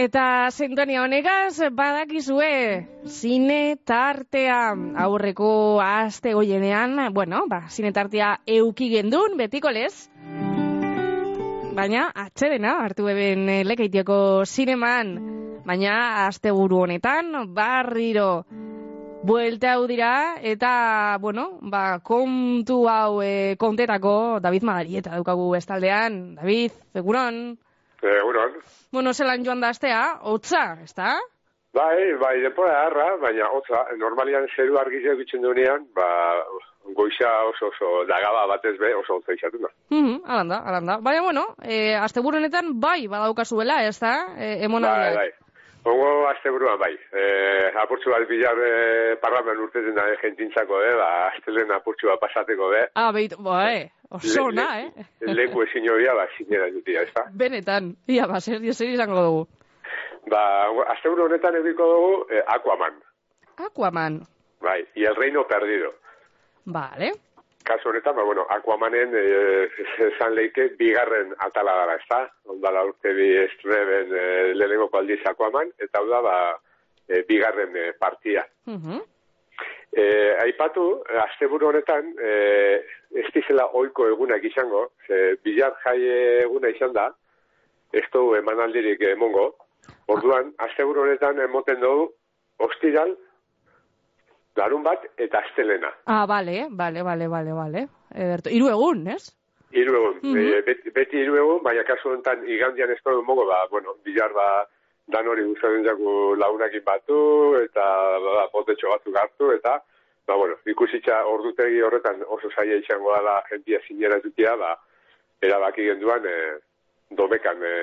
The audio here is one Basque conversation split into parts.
Eta sintonia honegaz badakizue zine tartea aurreko aste goienean, bueno, ba, zine tartea euki gendun, betiko lez. Baina, atxedena, hartu beben eh, lekeitioko zineman, baina asteburu honetan, barriro, buelta hau dira, eta, bueno, ba, kontu hau e, kontetako David Madarieta daukagu estaldean. David, egunon? Egunon. Bueno, zelan joan da astea, hotza, ezta? Bai, bai, denpora harra, baina hotza, normalian zeru argizia egitzen duenean, ba, goixa oso oso dagaba batez be oso hotza izatu da. Mhm, alanda, alanda. Baina, bueno, e, asteburu honetan bai badaukazuela, ezta? E, bai, bai. Ongo azte buruan bai. E, apurtzu bat bilar e, parlamen urtezen da jentintzako, eh? ba, aztelen apurtzu bat pasateko, be. Ah, behit, bai, oso na, eh? Leku ezin hobia, ba, jutia, ez da? Benetan, ia, ba, zer, zer izango dugu. Ba, azte honetan ediko dugu eh, Aquaman. Aquaman. Bai, y el reino perdido. Vale kasu honetan, ba, bueno, Aquamanen e, esan leike bigarren atala dara, ez da? Ondala urte bi estreben e, lehenengo aldiz Aquaman, eta hau da, ba, e, bigarren e, partia. Uh -huh. E, aipatu, asteburu honetan, e, ez dizela oiko egunak izango, ze, bilar jai eguna izan da, ez du emanaldirik emongo, orduan, asteburu honetan emoten dugu, ostiral, larun bat eta astelena. Ah, bale, bale, bale, bale, bale. Ederto, iru egun, ez? Iru egun, mm -hmm. beti, beti iru egun, baina kasu honetan igandian ez dugu mogo, ba, bueno, bilar ba, dan hori guztaren jaku launakin batu, eta ba, ba potetxo batzuk hartu, eta, ba, bueno, ikusitza ordutegi horretan oso zaila izango dala jentia zinera zutia, ba, erabaki genduan, e, domekan, e,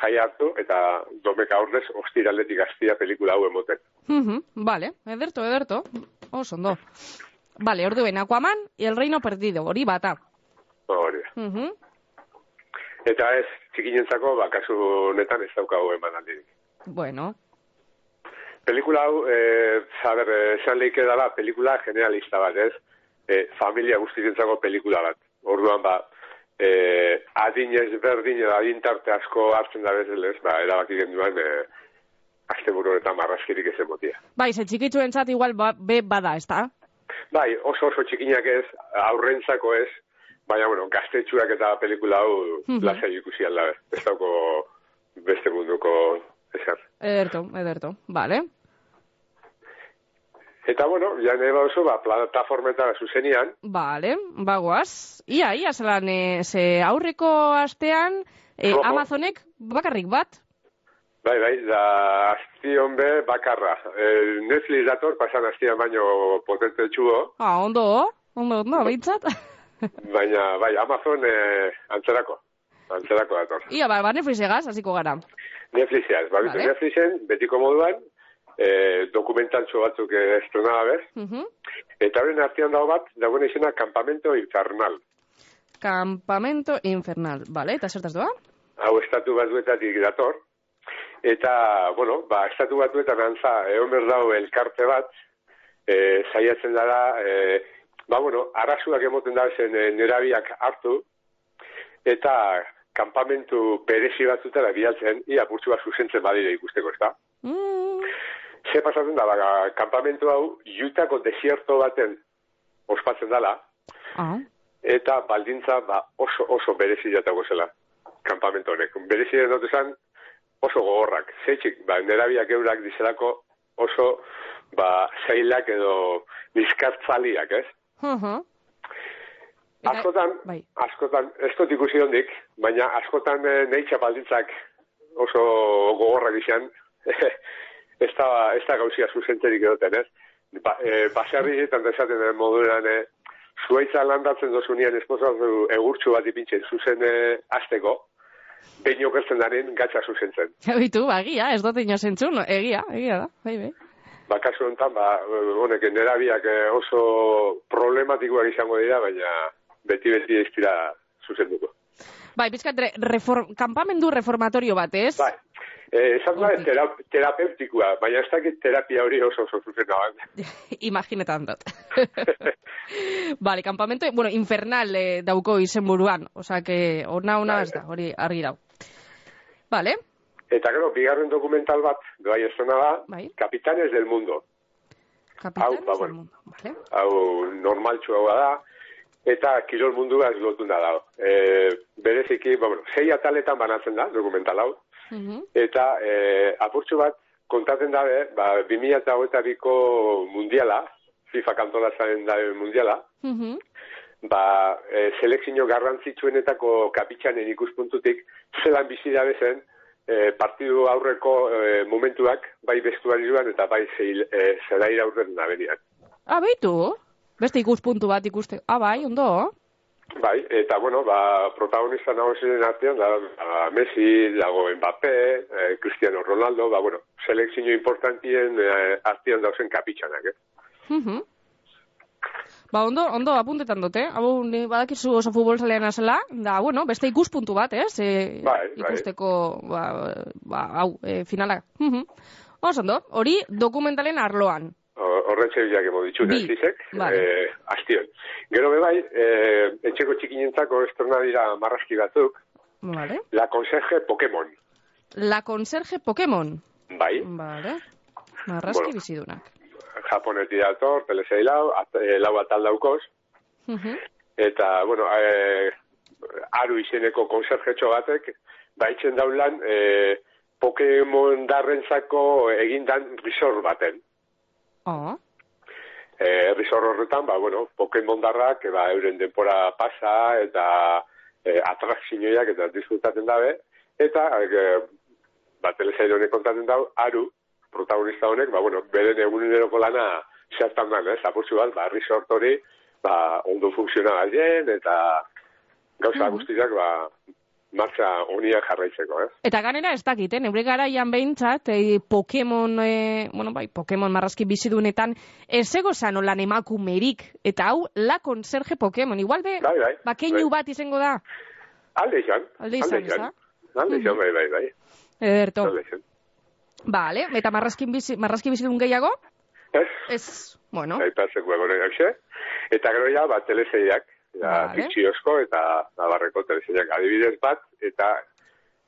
jai hartu, eta domeka horrez, ostiraletik aztia pelikula hau emoten. Uh Vale, ederto, ederto. Oso, ondo. Vale, orduen, Aquaman y el reino perdido, hori bata. Hori. Uh Eta ez, txikinentzako, ba, kasu netan ez daukago eman aldirik. Bueno. Pelikula hau, eh, saber, esan leike dala, pelikula generalista bat, ez? Eh, familia guztizentzako pelikula bat. Orduan, ba, eh, adin ez berdin, adin tarte asko hartzen da bezalez, ba, erabaki genduan, eh, azte buru eta marrazkirik ez emotia. Bai, ze txikitzu entzat igual ba, be bada, ez da? Bai, oso oso txikinak ez, aurrentzako ez, baina, bueno, gaztetxuak eta pelikula hau mm -hmm. lasa ikusi alda, ez dauko beste munduko ezer. Ederto, ederto, bale. Eta, bueno, ja neba oso, ba, plataformeta zuzenian. Bale, bagoaz. Ia, ia, zelan, e, ze aurreko astean, e, Amazonek bakarrik bat, Bai, bai, da asti honbe bakarra. E, Netflix dator, pasan astian baino potente txugo. Ah, ondo, ondo, ondo, behintzat. Baina, bai, Amazon e, antzerako. Antzerako dator. Ia, ba, ba Netflix egaz, hasiko gara. Netflix egaz, ba, vale. Netflixen, betiko moduan, e, dokumentantxo batzuk estrenada bez. Uh -huh. Eta horren artean dago bat, dagoen izena Campamento Infernal. Campamento Infernal, bale, eta zertaz doa? Hau, estatu bat duetatik dator. Eta, bueno, ba, estatu batuetan antza, egon berdau elkarte bat, e, zaiatzen dara, e, ba, bueno, arrazuak emoten da zen e, nerabiak hartu, eta kampamentu perezi batzutara bialtzen, ia burtsu bat zuzentzen badire ikusteko, ez da? Mm. Ze pasatzen da, ba, kampamentu hau, jutako desierto baten ospatzen dala, ah. eta baldintza ba, oso, oso berezi jatako zela, kampamentu honek. Berezi dut esan, oso gogorrak. Zeitzik, ba, nerabiak eurak dizelako oso, ba, zailak edo bizkartzaliak, ez? Uh -huh. Askotan, bai. askotan, ez dut ikusi hondik, baina askotan e, nahi txapalditzak oso gogorrak izan, ez da, ez da gauzia zuzentzerik edoten, ez? Ba, e, baserri eta desaten den moduran, e, zuaitza landatzen dozunean esposatu egurtsu bat ipintzen zuzen e, azteko, behin okertzen daren gatsa zuzentzen. Egitu, ba, egia, ez dut ino zentzun, egia, egia da, bai, bai. Ba, kasu enten, ba, honek, nerabiak oso problematikoak izango dira, baina beti-beti ez dira zuzenduko. Bai, bizkat, reform, kampamendu reformatorio bat, ez? Bai, Eh, esan da, terapeutikoa, baina ez dakit terapia hori oso oso zuzena bat. Imaginetan dut. vale, campamento, bueno, infernal eh, dauko izen buruan, oza, que ona ona ez da, hori argi dau. Vale. Eta gero, bigarren dokumental bat, doai esona da, Bai. Capitanes del Mundo. Kapitanes Hau, ba, del bueno. mundo. Vale. Hau normaltxu hau da, eta kirol mundua ez lotuna da. E, bereziki, ba, bueno, sei ataletan banatzen da, dokumental hau, Mhm. eta e, apurtxu bat, kontatzen dabe, ba, 2008ko mundiala, FIFA kantolatzen dabe mundiala, Mhm. ba, e, selekzio garrantzitsuenetako kapitxanen ikuspuntutik, zelan bizi dabe zen, e, partidu aurreko e, momentuak, bai bestuarioan eta bai zeil, e, zelaira aurren nabenian. Ah, beitu? Beste ikuspuntu bat ikuste. Ah, bai, ondo. Bai, eta bueno, ba, protagonista nagusien artean, da, ba, Messi, dago Mbappé, eh, Cristiano Ronaldo, ba, bueno, selekzio importantien eh, artean dauzen kapitxanak, eh? Mhm. Ba, ondo, ondo apuntetan dute. Hau, badakizu oso futbol zalean azela, da, bueno, beste ikuspuntu bat, ez? E, Bai, bai. ikusteko, ba, ba, hau, e, finala. Oso ondo, hori dokumentalen arloan. O- Horretxe bilak emo Bi, nezizek, bai. eh, astion. Gero be bai, eh, etxeko txikinentzako estrona dira marraski batzuk, Vale. La Conserje Pokémon, La conserje Pokémon. bai, Vale. Marraski Bueno. bizidunak. Japonetik dator, telesei lau, at, eh, lau atal daukoz, Mhm. eta, bueno, eh, aru izeneko konserjetxo batek, baitzen daulan, eh, Pokemon darrentzako egindan risor baten. Oh. E, risor horretan, ba, bueno, Pokemon darrak, ba, euren denpora pasa, eta e, atrakzinoiak eta disfrutaten dabe, eta, e, ba, telesail honek kontaten dau, aru, protagonista honek, ba, bueno, beren eguneroko lana zertan dan, ez, apurtzu bat, ba, resort hori, ba, ondo funksiona gaien, eta gauza Mhm. guztiak, ba, martxa honia jarraitzeko, ez? Eta ganera ez dakit, eh? neure garaian behintzat, e, Pokemon, e, bueno, bai, Pokemon marrazki bizidunetan, ez ego zan olan emakumerik, eta hau, la conserje Pokemon, igual be, Bai, bai. bakeinu bai. bat izango da, Alde izan. alde izan, eza? Alde izan, bai, bai, bai. Ederto. Alde izan. Vale, eta marrazkin bizi, marrazki bizidun gehiago? Ez? Ez, bueno, aipatzeko egon egin Eta gero ja, ba, teleseiak, ja, Vale. fikziozko eta nabarreko teleseiak adibidez bat, eta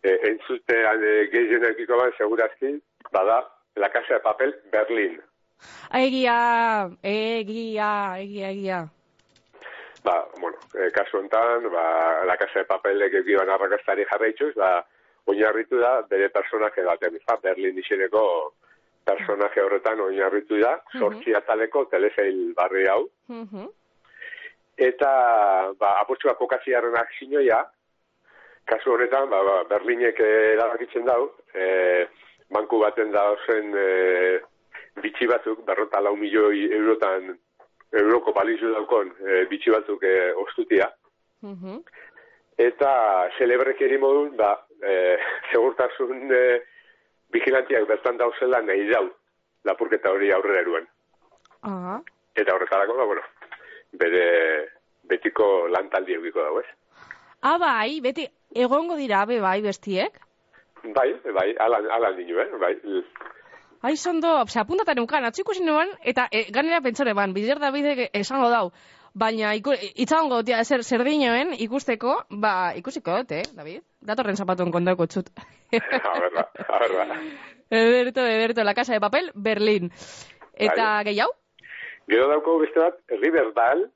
e, entzutean e, gehienekiko bat, segurazki, bada, La Casa de Papel, Berlin. egia, egia, egia, egia. Ba, bueno, e, kasu honetan, ba, La Casa de Papelek egiban arrakastari jarraituz, ba, oinarritu da bere personaje baten, ba, Berlin izeneko personaje horretan oinarritu da, Mhm. sortzi ataleko teleseil barri hau, Mhm. eta ba, apurtxua kokatziaren akzinoia, kasu honetan, ba, ba, Berlinek eh, erabakitzen dau, e, banku baten dauzen e, bitxi batzuk, berrota lau milioi eurotan, euroko balizu daukon e, bitxi batzuk e, ostutia. Mhm. Eta celebreki modun, ba, e, segurtasun e, vigilantiak bertan dauzela nahi dau, lapurketa hori aurrera eruen. Ah, Eta horretarako, ba, bueno, bere betiko lantaldi eukiko dago, ez? ah, bai, beti, egongo dira, be, bai, bestiek? Bai, bai, alan, alan dinu, eh? Bai, Ai, zondo, ose, apuntatan eukan, atxiko nuen, eta e, ganera pentsore ban, bider Davidek esango dau, baina iku, itzagongo tia, zer, zer dinoen ikusteko, ba, ikusiko dut, eh, David? Datorren zapatuen kontako txut. a ver, ba, a ver, ba. Ederto, ederto, La Casa de Papel, Berlin. Eta Bai. gehiago? Gero dauko beste bat, Riverdale,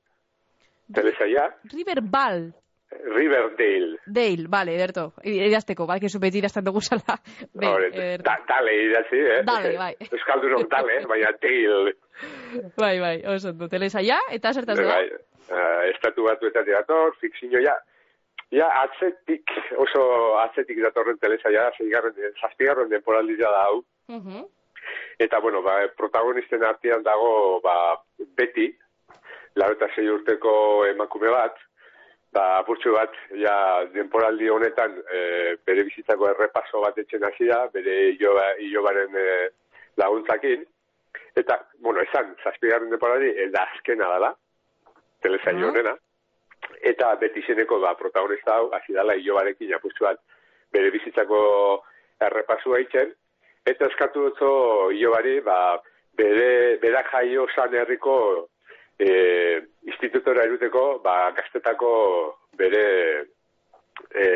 telesaia, Riverbal. Riverdale. Dale, vale, ederto. Idazteko, bai, que beti idazten dugu zala. Be, Hore, da, dale idatzi, eh? Dale, bai. Euskaldunok dale, baina Dale. Bai, bai, oso ondo. Telesaia, eta zertaz da? Bai, uh, estatu batuetatik dator, fikzio, ja, ja, atzetik, oso atzetik datorren telesaia, zeigarren, zazpigarren denporaldia da hau, Mhm. Eta, bueno, ba, protagonisten artean dago, ba, beti, lau eta sei urteko emakume bat, ba, apurtxo bat, ja, denporaldi honetan, e, bere bizitzako errepaso bat etxen hasi da, bere iloba, ilobaren e, laguntzakin, eta, bueno, esan, zazpigarren denporaldi, eta azkena dala, telesail Ah. honena, eta beti zeneko, ba, protagonista hau, hasi dala ilobarekin apurtxo bat, bere bizitzako errepasua itzen, eta eskatu dutzo Iobari, ba, bere, bera jaio san herriko e, institutora eruteko, ba, gaztetako bere e,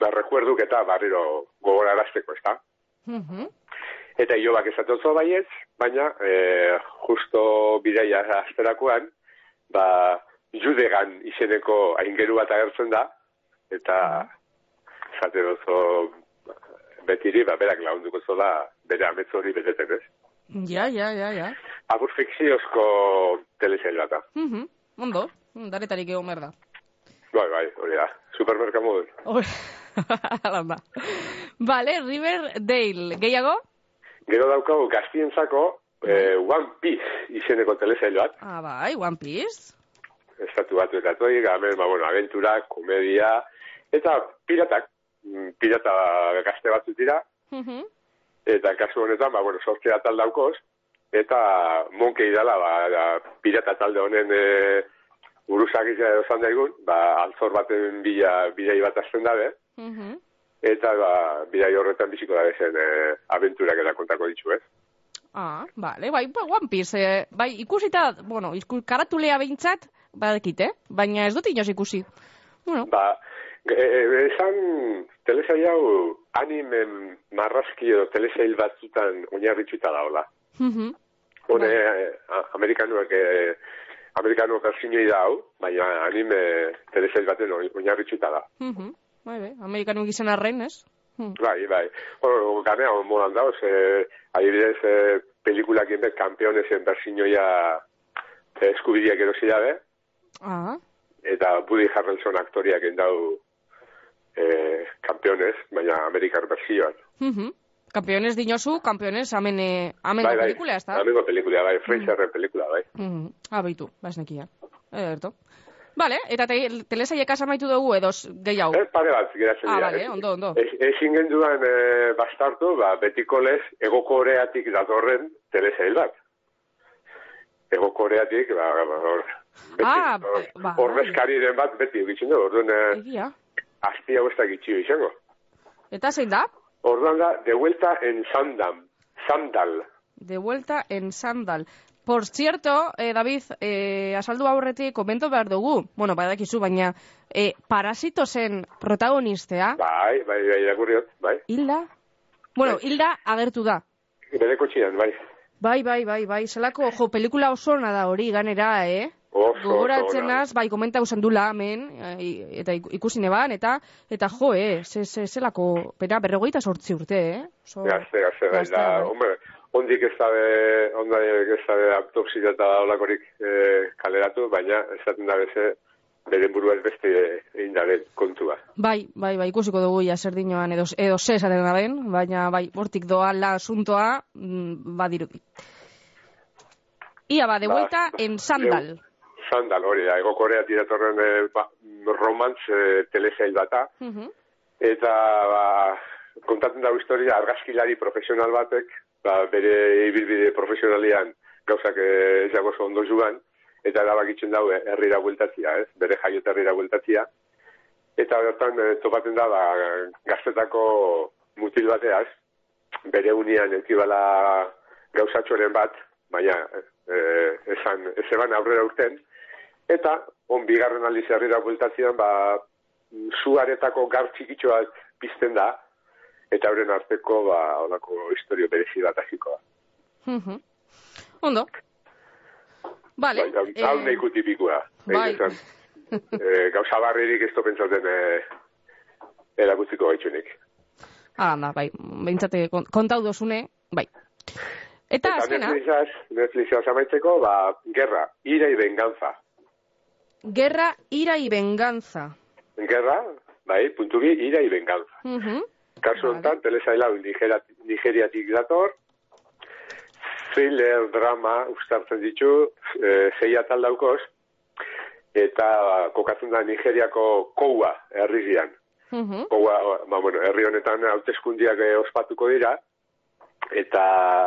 ba, rekuerduk eta barriro gogorarazteko, ez da? Mhm. Eta ilobak esatotzo baietz, baina e, justo bidaia asterakoan, ba, judegan izeneko aingeru bat agertzen da, eta esate dozo betiri, ba, berak lagunduko zola bere ametz hori beteten, ez? Ja, ja, ja, ja. Agur fikziozko telesail bat da. Mhm. Ondo, daretarik egon behar da. Bai, bai, hori da. Supermerka modun. Hala da. Vale, Riverdale. Gehiago? Gero daukagu gaztientzako eh, One Piece izeneko telesail bat. Ah, bai, One Piece. estatu batuetatik, hemen, ba, bueno, aventura, komedia, eta piratak, mm, pirata gazte batzuk dira, Mhm. eta kasu honetan, ba, bueno, sortzea atal daukoz, eta monkei dala, ba, pirata talde honen e, buruzak izan edo daigun, ba, altzor baten bila, bidei bat azten dabe, Mhm. eta ba, bidei horretan biziko da zen e, aventurak eta kontako ditu, ez? Ah, vale, bai, ba, One Piece, eh, bai, ikusita, bueno, isku, karatulea behintzat, badekit, eh? Baina ez dut inoz ikusi. Bueno, Ba, e, e, esan telesail hau animen marrazki edo telesail batzutan oinarrituta daola. Mhm. Hone, eh, a- amerikanuak, eh, amerikanuak arzinoi da hau, baina anime telesail baten oin- oinarrituta da. Mhm. Bai, bai, amerikanu gizan arren, ez? Hmm. Bai, bai. Hor, ganea, modan dauz, eh, adibidez, eh, pelikulak inbet kampeonesen berzinoia eh, eskubidiak erosi dabe, Ah, eta Woody Harrelson aktoriak endau eh, kampeones, baina amerikar berzioan. mhm. Campeones dinosu, campeones amen, eh, amengo bai, bai. pelikula, ez da? Amengo pelikula, bai, Fraserren pelikula, bai. Mhm. Ah, baitu, basnekia. Ederto. Vale, eta te, telesaiek amaitu dugu edo gehiago. Eh, pare bat, geratzen Ah, dira. vale, Ez- ondo, ondo. Ez, ezin genduan eh, bastartu, ba, betiko lez, ego koreatik datorren telesail bat. Ego koreatik, ba, ba, hor, beti, Ah, hor, ba, ordezkariren bat beti egitzen du, orduan, eh, hau ez da gitxio izango. Eta zein da? Orduan da, de vuelta en Sandam, Sandal. De vuelta en Sandal. Por cierto, eh, David, eh, asaldu aurretik komento behar dugu. Bueno, badakizu, baina eh, parasitosen protagonistea, Bai, bai, bai, irakurriot, bai. Hilda? Bueno, Bai. Hilda agertu da. Bereko txian, bai. Bai, bai, bai, bai, zelako, jo, pelikula oso da hori ganera, eh? Oso, Gogoratzen naz, bai, komenta usan dula, hemen, eh, eta iku- ikusi neban, eta, eta jo, eh, ze, ze, zelako, pera, berrogeita sortzi urte, eh? Oso, Gazte, gazte, bai, da, bai. hombre, ondik ez dabe, ondik ez dabe autopsia eta olakorik eh, kaleratu, baina esaten da beze, beren burua ez beste egin dabe kontua. Bai, bai, bai, ikusiko dugu ja zer dinoan edo, edo ze esaten den, baina bai, hortik doala asuntoa, mm, badirudi. Ia ba, de Ba, vuelta en Sandal. Sandal, hori da, ego korea tiratorren eh, ba, romantz eh, telesail bata, Mhm. eta ba, kontatzen dago historia argazkilari profesional batek, ba, bere ibilbide profesionalian gauzak eh, ez dago oso ondo jugan, eta erabakitzen dago eh, herrira bueltatzia, ez? Bere jaiot herrira bueltatzia. Eta bertan eh, topatzen da ba, gaztetako mutil bateaz, bere unian eukibala gauzatxoren bat, baina eh, esan, ez eban aurrera urten, eta on bigarren aldiz herrira bueltatzean, ba, zuaretako gar txikitxoak pizten da, eta horren arteko, ba, olako historio berezi bat hasiko da. Mhm. Ondo. Vale. Bai, hau, eh, tipikoa. bai. Egin esan, eh, gauza barririk ez pentsatzen eh, erakutziko gaitxunik. Hala da, bai, behintzate kon- kontau dozune, bai. Eta azkena, Netflixaz, Netflixaz amaitzeko, ba, gerra, ira y venganza. Guerra, ira y venganza. Gerra, bai, puntu bi, ira y venganza. Mhm. Kasu Vale. honetan, telesail hau Nigeria- Nigeriatik dator, thriller, drama, ustartzen ditu, e, zei atal daukoz, eta kokatzen da Nigeriako koua herrizian. Mhm. Koua, ba, bueno, herri honetan hauteskundiak eh, ospatuko dira, eta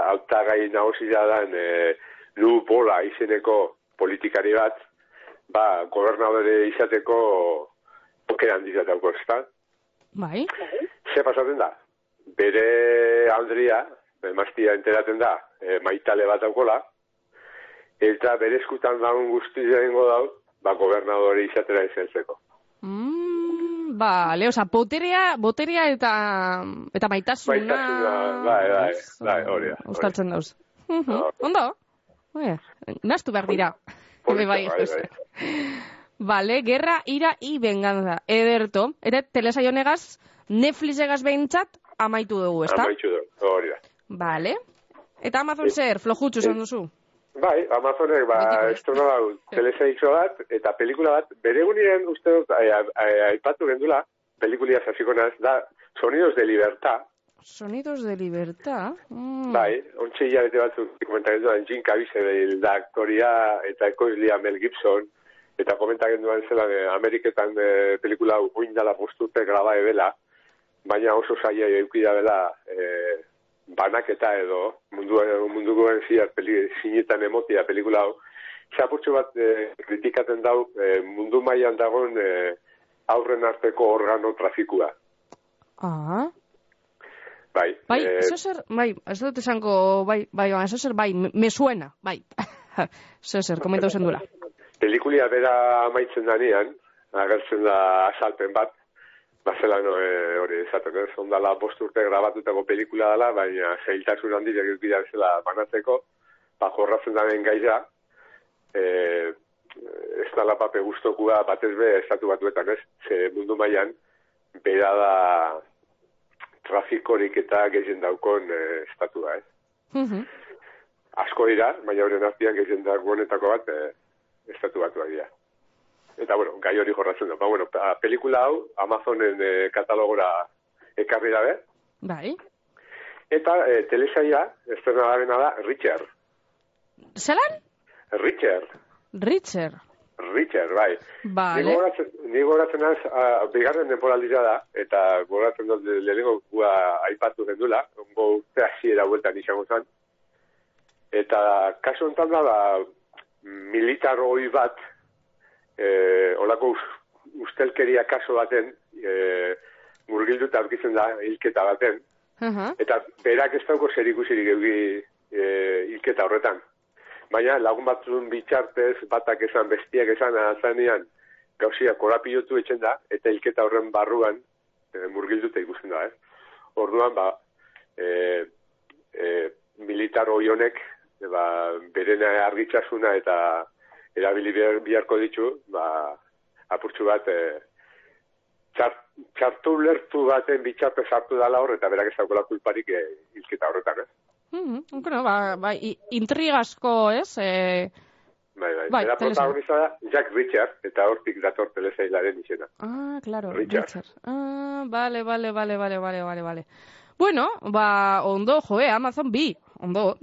hautagai nagusia dan e, Lu Bola izeneko politikari bat, ba, gobernadore izateko okera handiz dauko, ezta? Bai. Ze pasatzen da? Bere aldria, emaztia enteraten da, e, maitale bat daukola, eta bere eskutan daun guztia ingo dau, ba, gobernadore izatera izentzeko. Mm, Ba, oza, boterea, boterea eta, eta maitasuna... Maitasuna, bai, bai, bai, hori da. Uztartzen dauz. Mhm, Ah, Ondo? Oie, Nastu behar dira. Polita, Bai, bai, bai. Vale, guerra, ira y venganza. Ederto. Eta telesaionegaz, Netflixegaz behintzat amaitu dugu, ezta? Amaitxu du, hori da. Vale. Eta Amazon zer, flojutxu esan duzu? Bai, Amazonek, ba, Betiko ez. estreno dau, telesaixo bat, eta pelikula bat, bere egunean uste dut, ai- aipatu gendula, pelikulia zasiko naz, da, Sonidos de Libertad, Sonidos de libertad. Mm. bai, ontsi hilabete batzuk komentatzen duan, Jim Caviezel da aktoria, eta ekoizlia Mel Gibson, eta komentatzen duan zelan, eh, Ameriketan eh, pelikula hau oindala postute graba ebela, baina oso saia eukida bela, eh, banaketa edo, mundu, mundukoen ziar peli, zinetan emotia pelikula hau, txapurtxo bat eh, kritikaten dau eh, mundu mailan dagoen eh, aurren arteko organo trafikua. Ah. Bai, Bai, eh, eso zer, bai, ez dut esango, bai, bai, bai, eso zer, bai, me, suena, bai. Eso zer, komentau zen dula. pelikulia bera amaitzen danean, agertzen da azalpen bat, bazela e, hori esaten, ez? Ondala bost urte grabatutako pelikula dela, baina zailtasun handi egitira zela banatzeko, ba, jorratzen daren gaira, e, ez dala pape guztokua batez be estatu batuetan, ez? Ze mundu mailan bera da trafikorik eta gehien daukon e, estatua, ez? Mhm. asko dira, baina horren artean gehien honetako bat e, estatu batuak dira. Eta, bueno, gai hori jorratzen da. Ba, bueno, pa- pelikula hau Amazonen e, katalogora ekarri dabe, Bai. eta e, telesaia, dabena da, Richard. Zelan? Richard. Richard. Richard, bai. Vale. Ni gogoratzen, ni gogoratzen naz, a, bigarren temporaldia da, eta gogoratzen dut le- lehenengo gua aipatu gendula, ongo urte hasiera bueltan izango zen. Eta kasu honetan da, ba, militar hoi bat, e, olako us, ustelkeria kaso baten, e, murgilduta aurkitzen da, hilketa baten, Aha. eta berak ez dauko zer ikusirik eugi e, hilketa horretan. Baina lagun batzun bitxartez, batak esan, bestiak esan, azanean, gauzia korapilotu etxen da, eta hilketa horren barruan e, murgilduta ikusten da, eh? Orduan, ba, e, e, militar honek, e, ba, berena argitzasuna eta erabili biharko ditu, ba, apurtxu bat, e, txart, txartu lertu baten bitxarpe sartu dala hor, eta berak ez daukola kulparik e, horretan, eh? Mhm. Bueno, ba, ba, i- intrigazko, ez? Eh, Bai, bai. Bai, Bera protagonista da Jack Richard, eta hortik dator telesailaren izena. ah, claro, Richard. Richard. Ah, vale, vale, vale, vale, vale, vale, vale. Bueno, ba, ondo, joe, Amazon bi, ondo.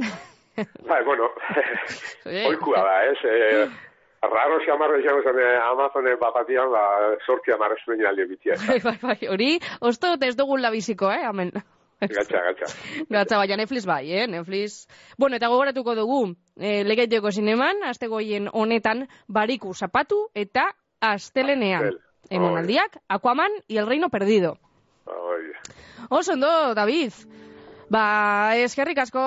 Bai, bueno, oikua da, ez? Eh, raro xamarro izango zen eh, Amazonen bapatian, ba, sorti amarra zuen bitia. bai, bai, bai, hori, osto ez dugun labiziko, eh, amen. Gatxa, gatxa. Gatza, baina Netflix bai, eh, Netflix. Bueno, eta gogoratuko dugu, eh, legeiteko zineman, astegoien honetan, bariku zapatu eta astelenean. Astel. Emonaldiak, Aquaman y el Reino Perdido. Oi. Oso ondo, David. Ba, eskerrik asko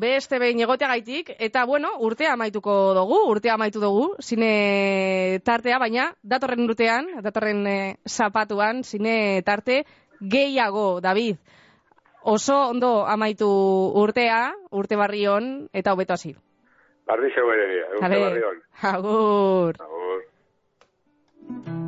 beste behin egoteagaitik, eta bueno, urtea amaituko dugu, urtea amaitu dugu, zine tartea, baina datorren urtean, datorren eh, zapatuan, zine tarte gehiago, David oso ondo amaitu urtea, urte barri hon, eta hobeto hasi. Barri zegoen urte barri hon. Agur. Agur.